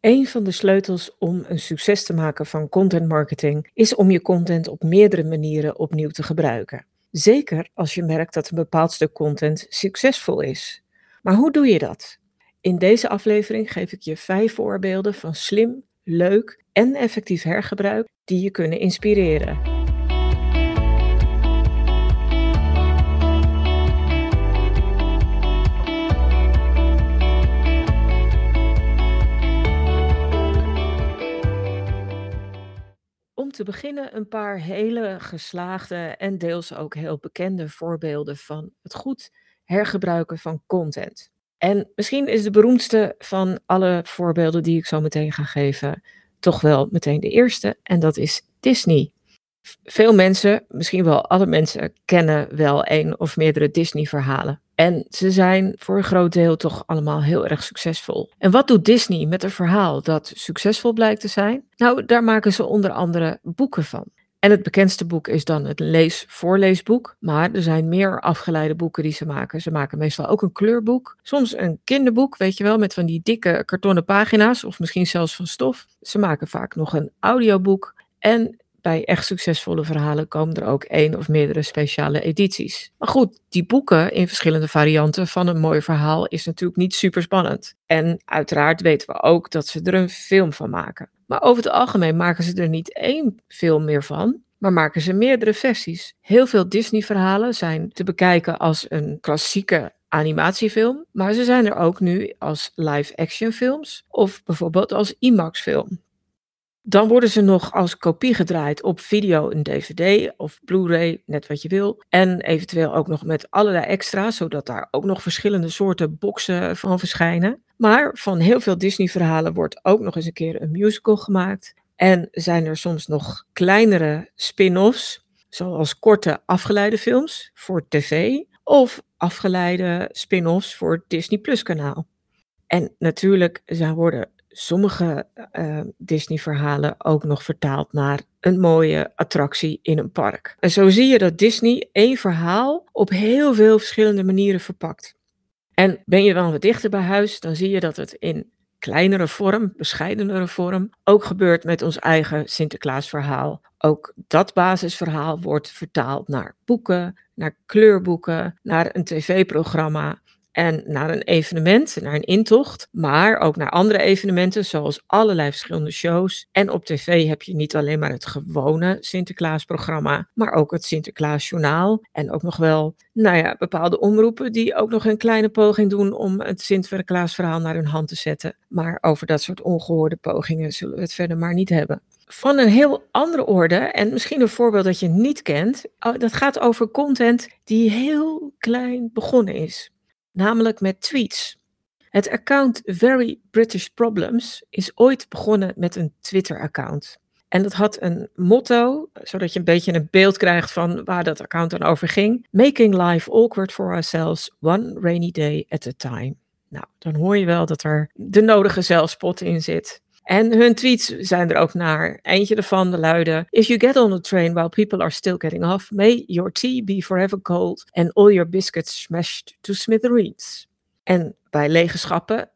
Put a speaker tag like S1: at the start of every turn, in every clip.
S1: Een van de sleutels om een succes te maken van content marketing is om je content op meerdere manieren opnieuw te gebruiken. Zeker als je merkt dat een bepaald stuk content succesvol is. Maar hoe doe je dat? In deze aflevering geef ik je vijf voorbeelden van slim, leuk en effectief hergebruik die je kunnen inspireren. Te beginnen een paar hele geslaagde en deels ook heel bekende voorbeelden van het goed hergebruiken van content. En misschien is de beroemdste van alle voorbeelden die ik zo meteen ga geven, toch wel meteen de eerste, en dat is Disney. Veel mensen, misschien wel alle mensen, kennen wel een of meerdere Disney-verhalen. En ze zijn voor een groot deel toch allemaal heel erg succesvol. En wat doet Disney met een verhaal dat succesvol blijkt te zijn? Nou, daar maken ze onder andere boeken van. En het bekendste boek is dan het lees-voorleesboek. Maar er zijn meer afgeleide boeken die ze maken. Ze maken meestal ook een kleurboek. Soms een kinderboek, weet je wel, met van die dikke kartonnen pagina's. Of misschien zelfs van stof. Ze maken vaak nog een audioboek. En bij echt succesvolle verhalen komen er ook één of meerdere speciale edities. Maar goed, die boeken in verschillende varianten van een mooi verhaal is natuurlijk niet super spannend. En uiteraard weten we ook dat ze er een film van maken. Maar over het algemeen maken ze er niet één film meer van, maar maken ze meerdere versies. Heel veel Disney-verhalen zijn te bekijken als een klassieke animatiefilm, maar ze zijn er ook nu als live-action films of bijvoorbeeld als IMAX-film. Dan worden ze nog als kopie gedraaid op video, een DVD of Blu-ray, net wat je wil. En eventueel ook nog met allerlei extra's, zodat daar ook nog verschillende soorten boxen van verschijnen. Maar van heel veel Disney-verhalen wordt ook nog eens een keer een musical gemaakt. En zijn er soms nog kleinere spin-offs, zoals korte afgeleide films voor tv of afgeleide spin-offs voor het Disney Plus kanaal. En natuurlijk zijn worden sommige uh, Disney-verhalen ook nog vertaald naar een mooie attractie in een park. En zo zie je dat Disney één verhaal op heel veel verschillende manieren verpakt. En ben je wel wat dichter bij huis, dan zie je dat het in kleinere vorm, bescheidenere vorm, ook gebeurt met ons eigen Sinterklaasverhaal. Ook dat basisverhaal wordt vertaald naar boeken, naar kleurboeken, naar een tv-programma en naar een evenement, naar een intocht, maar ook naar andere evenementen, zoals allerlei verschillende shows. En op tv heb je niet alleen maar het gewone Sinterklaasprogramma, maar ook het Sinterklaasjournaal. En ook nog wel, nou ja, bepaalde omroepen die ook nog een kleine poging doen om het Sinterklaasverhaal naar hun hand te zetten. Maar over dat soort ongehoorde pogingen zullen we het verder maar niet hebben van een heel andere orde en misschien een voorbeeld dat je niet kent. Oh, dat gaat over content die heel klein begonnen is namelijk met tweets. Het account Very British Problems is ooit begonnen met een Twitter-account. En dat had een motto, zodat je een beetje een beeld krijgt van waar dat account dan over ging. Making life awkward for ourselves, one rainy day at a time. Nou, dan hoor je wel dat er de nodige zelfspot in zit. En hun tweets zijn er ook naar. Eentje ervan luidde: If you get on the train while people are still getting off, may your tea be forever cold and all your biscuits smashed to smithereens. En bij legenschappen,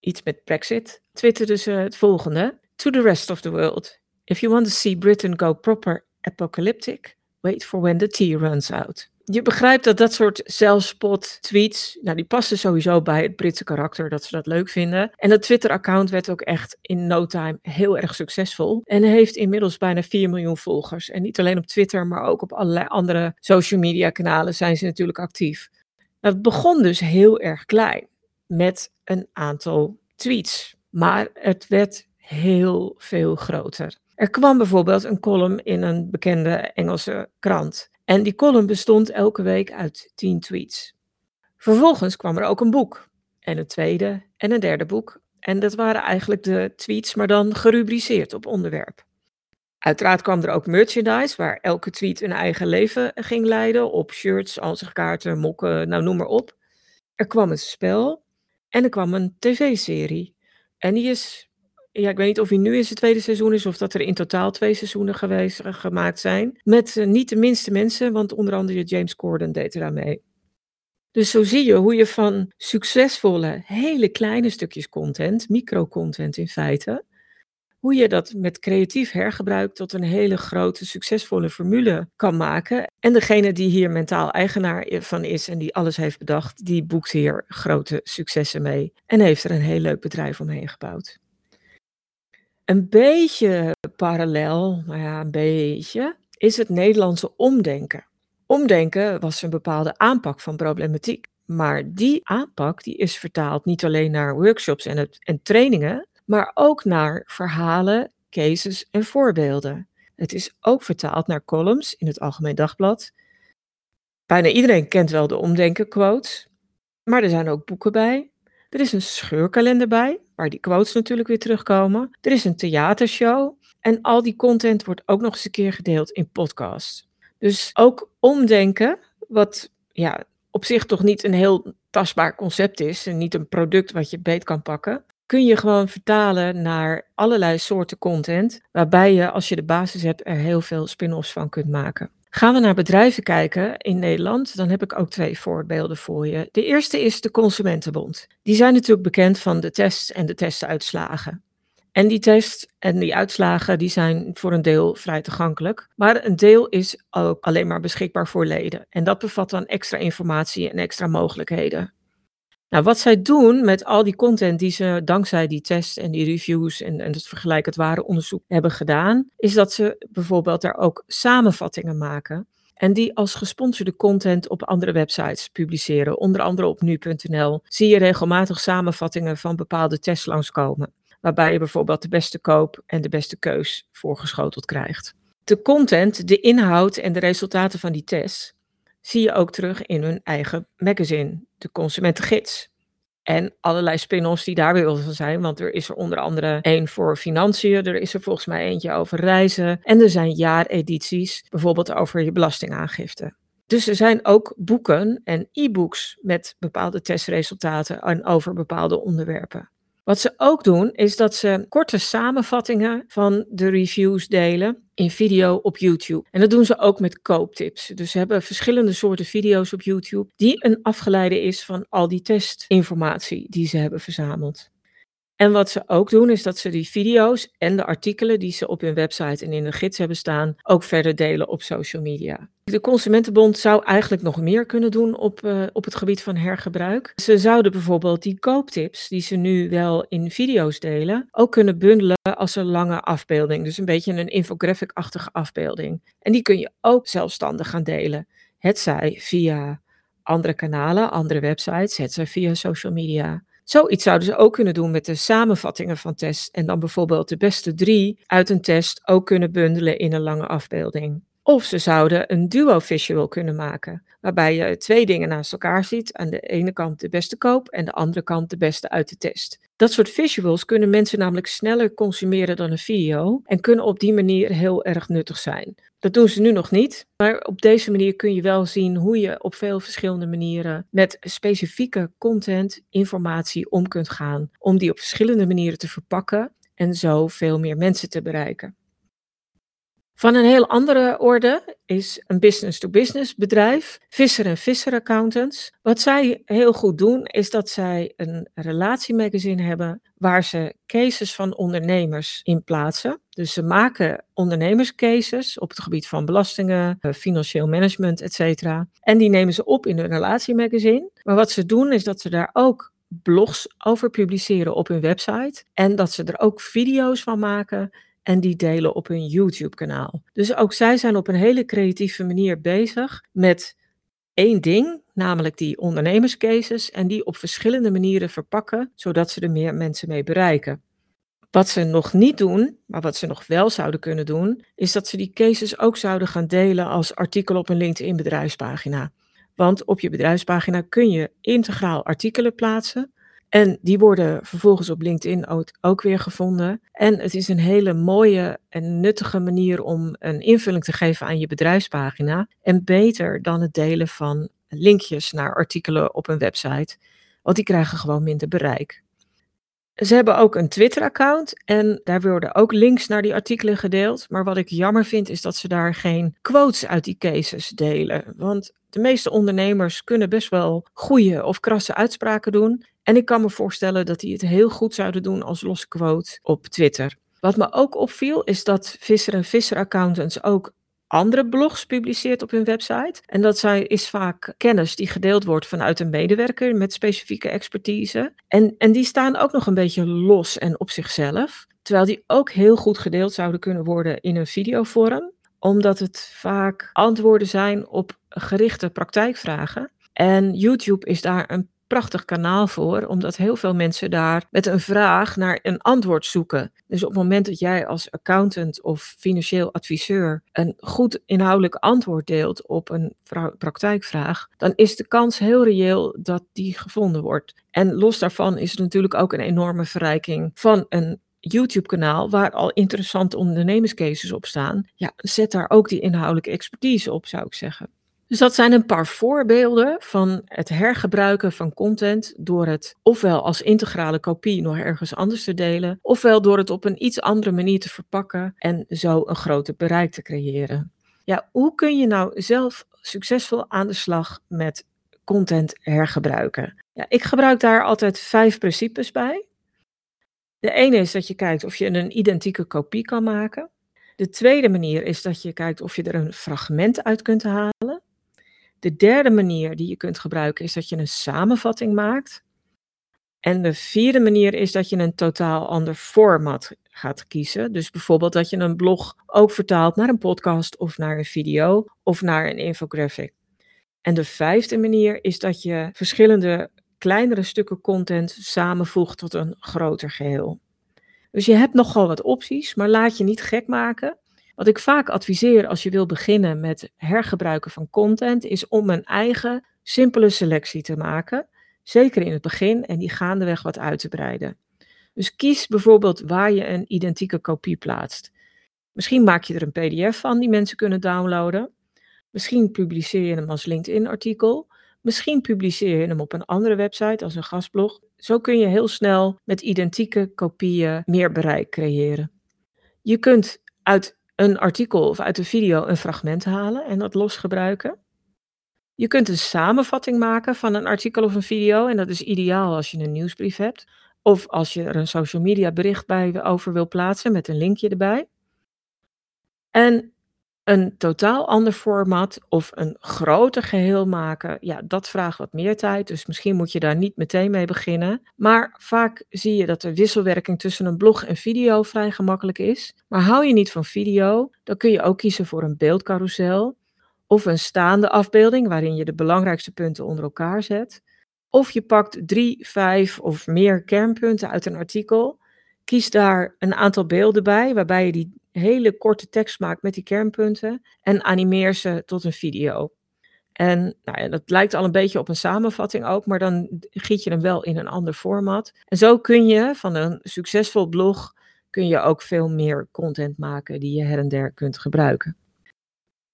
S1: iets met Brexit, twitterde ze het volgende: To the rest of the world. If you want to see Britain go proper apocalyptic, wait for when the tea runs out je begrijpt dat dat soort zelfspot tweets, nou die passen sowieso bij het Britse karakter, dat ze dat leuk vinden. En dat Twitter-account werd ook echt in no time heel erg succesvol. En heeft inmiddels bijna 4 miljoen volgers. En niet alleen op Twitter, maar ook op allerlei andere social media kanalen zijn ze natuurlijk actief. Nou, het begon dus heel erg klein, met een aantal tweets. Maar het werd heel veel groter. Er kwam bijvoorbeeld een column in een bekende Engelse krant. En die column bestond elke week uit 10 tweets. Vervolgens kwam er ook een boek. En een tweede en een derde boek. En dat waren eigenlijk de tweets, maar dan gerubriceerd op onderwerp. Uiteraard kwam er ook merchandise, waar elke tweet een eigen leven ging leiden. Op shirts, ansichtkaarten, mokken, nou noem maar op. Er kwam een spel en er kwam een tv-serie. En die is ja, ik weet niet of hij nu in zijn tweede seizoen is of dat er in totaal twee seizoenen geweest, eh, gemaakt zijn. Met eh, niet de minste mensen, want onder andere James Corden deed er aan mee. Dus zo zie je hoe je van succesvolle, hele kleine stukjes content, micro-content in feite, hoe je dat met creatief hergebruik tot een hele grote, succesvolle formule kan maken. En degene die hier mentaal eigenaar van is en die alles heeft bedacht, die boekt hier grote successen mee en heeft er een heel leuk bedrijf omheen gebouwd. Een beetje parallel, nou ja, een beetje, is het Nederlandse omdenken. Omdenken was een bepaalde aanpak van problematiek. Maar die aanpak die is vertaald niet alleen naar workshops en, het, en trainingen, maar ook naar verhalen, cases en voorbeelden. Het is ook vertaald naar columns in het Algemeen Dagblad. Bijna iedereen kent wel de omdenken quotes, maar er zijn ook boeken bij. Er is een scheurkalender bij, waar die quotes natuurlijk weer terugkomen. Er is een theatershow en al die content wordt ook nog eens een keer gedeeld in podcasts. Dus ook omdenken, wat ja, op zich toch niet een heel tastbaar concept is en niet een product wat je beet kan pakken, kun je gewoon vertalen naar allerlei soorten content, waarbij je als je de basis hebt er heel veel spin-offs van kunt maken. Gaan we naar bedrijven kijken in Nederland, dan heb ik ook twee voorbeelden voor je. De eerste is de Consumentenbond. Die zijn natuurlijk bekend van de tests en de testuitslagen. En die test en die uitslagen die zijn voor een deel vrij toegankelijk. Maar een deel is ook alleen maar beschikbaar voor leden. En dat bevat dan extra informatie en extra mogelijkheden. Nou, wat zij doen met al die content die ze dankzij die tests en die reviews en, en het vergelijkend ware onderzoek hebben gedaan, is dat ze bijvoorbeeld daar ook samenvattingen maken. En die als gesponsorde content op andere websites publiceren. Onder andere op nu.nl zie je regelmatig samenvattingen van bepaalde tests langskomen. Waarbij je bijvoorbeeld de beste koop en de beste keus voorgeschoteld krijgt. De content, de inhoud en de resultaten van die tests zie je ook terug in hun eigen magazine, de Consumentengids. En allerlei spin-offs die daar weer van zijn, want er is er onder andere één voor financiën, er is er volgens mij eentje over reizen en er zijn jaaredities, bijvoorbeeld over je belastingaangifte. Dus er zijn ook boeken en e-books met bepaalde testresultaten en over bepaalde onderwerpen. Wat ze ook doen, is dat ze korte samenvattingen van de reviews delen in video op YouTube. En dat doen ze ook met kooptips. Dus ze hebben verschillende soorten video's op YouTube, die een afgeleide is van al die testinformatie die ze hebben verzameld. En wat ze ook doen, is dat ze die video's en de artikelen die ze op hun website en in de gids hebben staan, ook verder delen op social media. De Consumentenbond zou eigenlijk nog meer kunnen doen op, uh, op het gebied van hergebruik. Ze zouden bijvoorbeeld die kooptips, die ze nu wel in video's delen, ook kunnen bundelen als een lange afbeelding. Dus een beetje een infographic-achtige afbeelding. En die kun je ook zelfstandig gaan delen. Het zij via andere kanalen, andere websites, het zij via social media. Zoiets zouden ze ook kunnen doen met de samenvattingen van tests en dan bijvoorbeeld de beste drie uit een test ook kunnen bundelen in een lange afbeelding. Of ze zouden een duo visual kunnen maken, waarbij je twee dingen naast elkaar ziet. Aan de ene kant de beste koop en de andere kant de beste uit de test. Dat soort visuals kunnen mensen namelijk sneller consumeren dan een video en kunnen op die manier heel erg nuttig zijn. Dat doen ze nu nog niet, maar op deze manier kun je wel zien hoe je op veel verschillende manieren met specifieke content, informatie om kunt gaan, om die op verschillende manieren te verpakken en zo veel meer mensen te bereiken. Van een heel andere orde is een business-to-business bedrijf, Visser en Visser Accountants. Wat zij heel goed doen, is dat zij een relatiemagazine hebben waar ze cases van ondernemers in plaatsen. Dus ze maken ondernemerscases op het gebied van belastingen, eh, financieel management, etc. En die nemen ze op in hun relatiemagazine. Maar wat ze doen, is dat ze daar ook blogs over publiceren op hun website. En dat ze er ook video's van maken en die delen op hun YouTube-kanaal. Dus ook zij zijn op een hele creatieve manier bezig met één ding, namelijk die ondernemerscases, en die op verschillende manieren verpakken, zodat ze er meer mensen mee bereiken. Wat ze nog niet doen, maar wat ze nog wel zouden kunnen doen, is dat ze die cases ook zouden gaan delen als artikel op een LinkedIn bedrijfspagina. Want op je bedrijfspagina kun je integraal artikelen plaatsen en die worden vervolgens op LinkedIn ook, weer gevonden. En het is een hele mooie en nuttige manier om een invulling te geven aan je bedrijfspagina. En beter dan het delen van linkjes naar artikelen op een website, want die krijgen gewoon minder bereik. Ze hebben ook een Twitter-account en daar worden ook links naar die artikelen gedeeld. Maar wat ik jammer vind is dat ze daar geen quotes uit die cases delen. Want de meeste ondernemers kunnen best wel goede of krasse uitspraken doen. En ik kan me voorstellen dat die het heel goed zouden doen als losse quote op Twitter. Wat me ook opviel is dat Visser en Visser accountants ook andere blogs publiceert op hun website. En dat zijn, is vaak kennis die gedeeld wordt vanuit een medewerker met specifieke expertise. En, en die staan ook nog een beetje los en op zichzelf. Terwijl die ook heel goed gedeeld zouden kunnen worden in een videovorm omdat het vaak antwoorden zijn op gerichte praktijkvragen. En YouTube is daar een prachtig kanaal voor, omdat heel veel mensen daar met een vraag naar een antwoord zoeken. Dus op het moment dat jij als accountant of financieel adviseur een goed inhoudelijk antwoord deelt op een praktijkvraag, dan is de kans heel reëel dat die gevonden wordt. En los daarvan is het natuurlijk ook een enorme verrijking van een YouTube-kanaal waar al interessante ondernemerscases op staan. Ja, zet daar ook die inhoudelijke expertise op, zou ik zeggen. Dus dat zijn een paar voorbeelden van het hergebruiken van content door het ofwel als integrale kopie nog ergens anders te delen, ofwel door het op een iets andere manier te verpakken en zo een groter bereik te creëren. Ja, hoe kun je nou zelf succesvol aan de slag met content hergebruiken? Ja, ik gebruik daar altijd vijf principes bij. De ene is dat je kijkt of je een identieke kopie kan maken. De tweede manier is dat je kijkt of je er een fragment uit kunt halen. De derde manier die je kunt gebruiken is dat je een samenvatting maakt. En de vierde manier is dat je een totaal ander format gaat kiezen. Dus bijvoorbeeld dat je een blog ook vertaalt naar een podcast of naar een video of naar een infographic. En de vijfde manier is dat je verschillende kleinere stukken content samenvoegt tot een groter geheel. Dus je hebt nogal wat opties, maar laat je niet gek maken. Wat ik vaak adviseer als je wil beginnen met hergebruiken van content, is om een eigen simpele selectie te maken. Zeker in het begin en die gaandeweg wat uit te breiden. Dus kies bijvoorbeeld waar je een identieke kopie plaatst. Misschien maak je er een PDF van die mensen kunnen downloaden. Misschien publiceer je hem als LinkedIn-artikel. Misschien publiceer je hem op een andere website als een gastblog. Zo kun je heel snel met identieke kopieën meer bereik creëren. Je kunt uit een artikel of uit een video een fragment halen en dat los gebruiken. Je kunt een samenvatting maken van een artikel of een video en dat is ideaal als je een nieuwsbrief hebt. Of als je er een social media bericht bij over wil plaatsen met een linkje erbij. En een totaal ander format of een groter geheel maken, ja, dat vraagt wat meer tijd. Dus misschien moet je daar niet meteen mee beginnen. Maar vaak zie je dat de wisselwerking tussen een blog en video vrij gemakkelijk is. Maar hou je niet van video, dan kun je ook kiezen voor een beeldcarousel of een staande afbeelding waarin je de belangrijkste punten onder elkaar zet. Of je pakt drie, vijf of meer kernpunten uit een artikel. Kies daar een aantal beelden bij, waarbij je die hele korte tekst maakt met die kernpunten en animeer ze tot een video. En nou ja, dat lijkt al een beetje op een samenvatting ook, maar dan giet je hem wel in een ander format. En zo kun je van een succesvol blog kun je ook veel meer content maken die je her en der kunt gebruiken.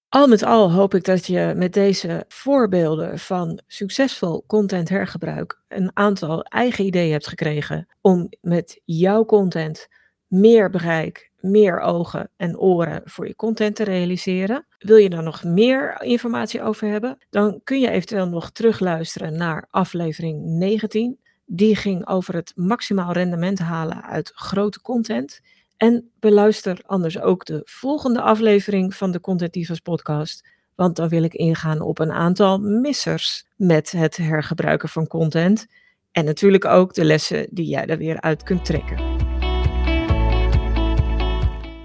S1: Al met al hoop ik dat je met deze voorbeelden van succesvol content hergebruik een aantal eigen ideeën hebt gekregen om met jouw content meer bereik, meer ogen en oren voor je content te realiseren. Wil je daar nog meer informatie over hebben? Dan kun je eventueel nog terugluisteren naar aflevering 19. Die ging over het maximaal rendement halen uit grote content. En beluister anders ook de volgende aflevering van de Content Divas podcast. Want dan wil ik ingaan op een aantal missers met het hergebruiken van content. En natuurlijk ook de lessen die jij er weer uit kunt trekken.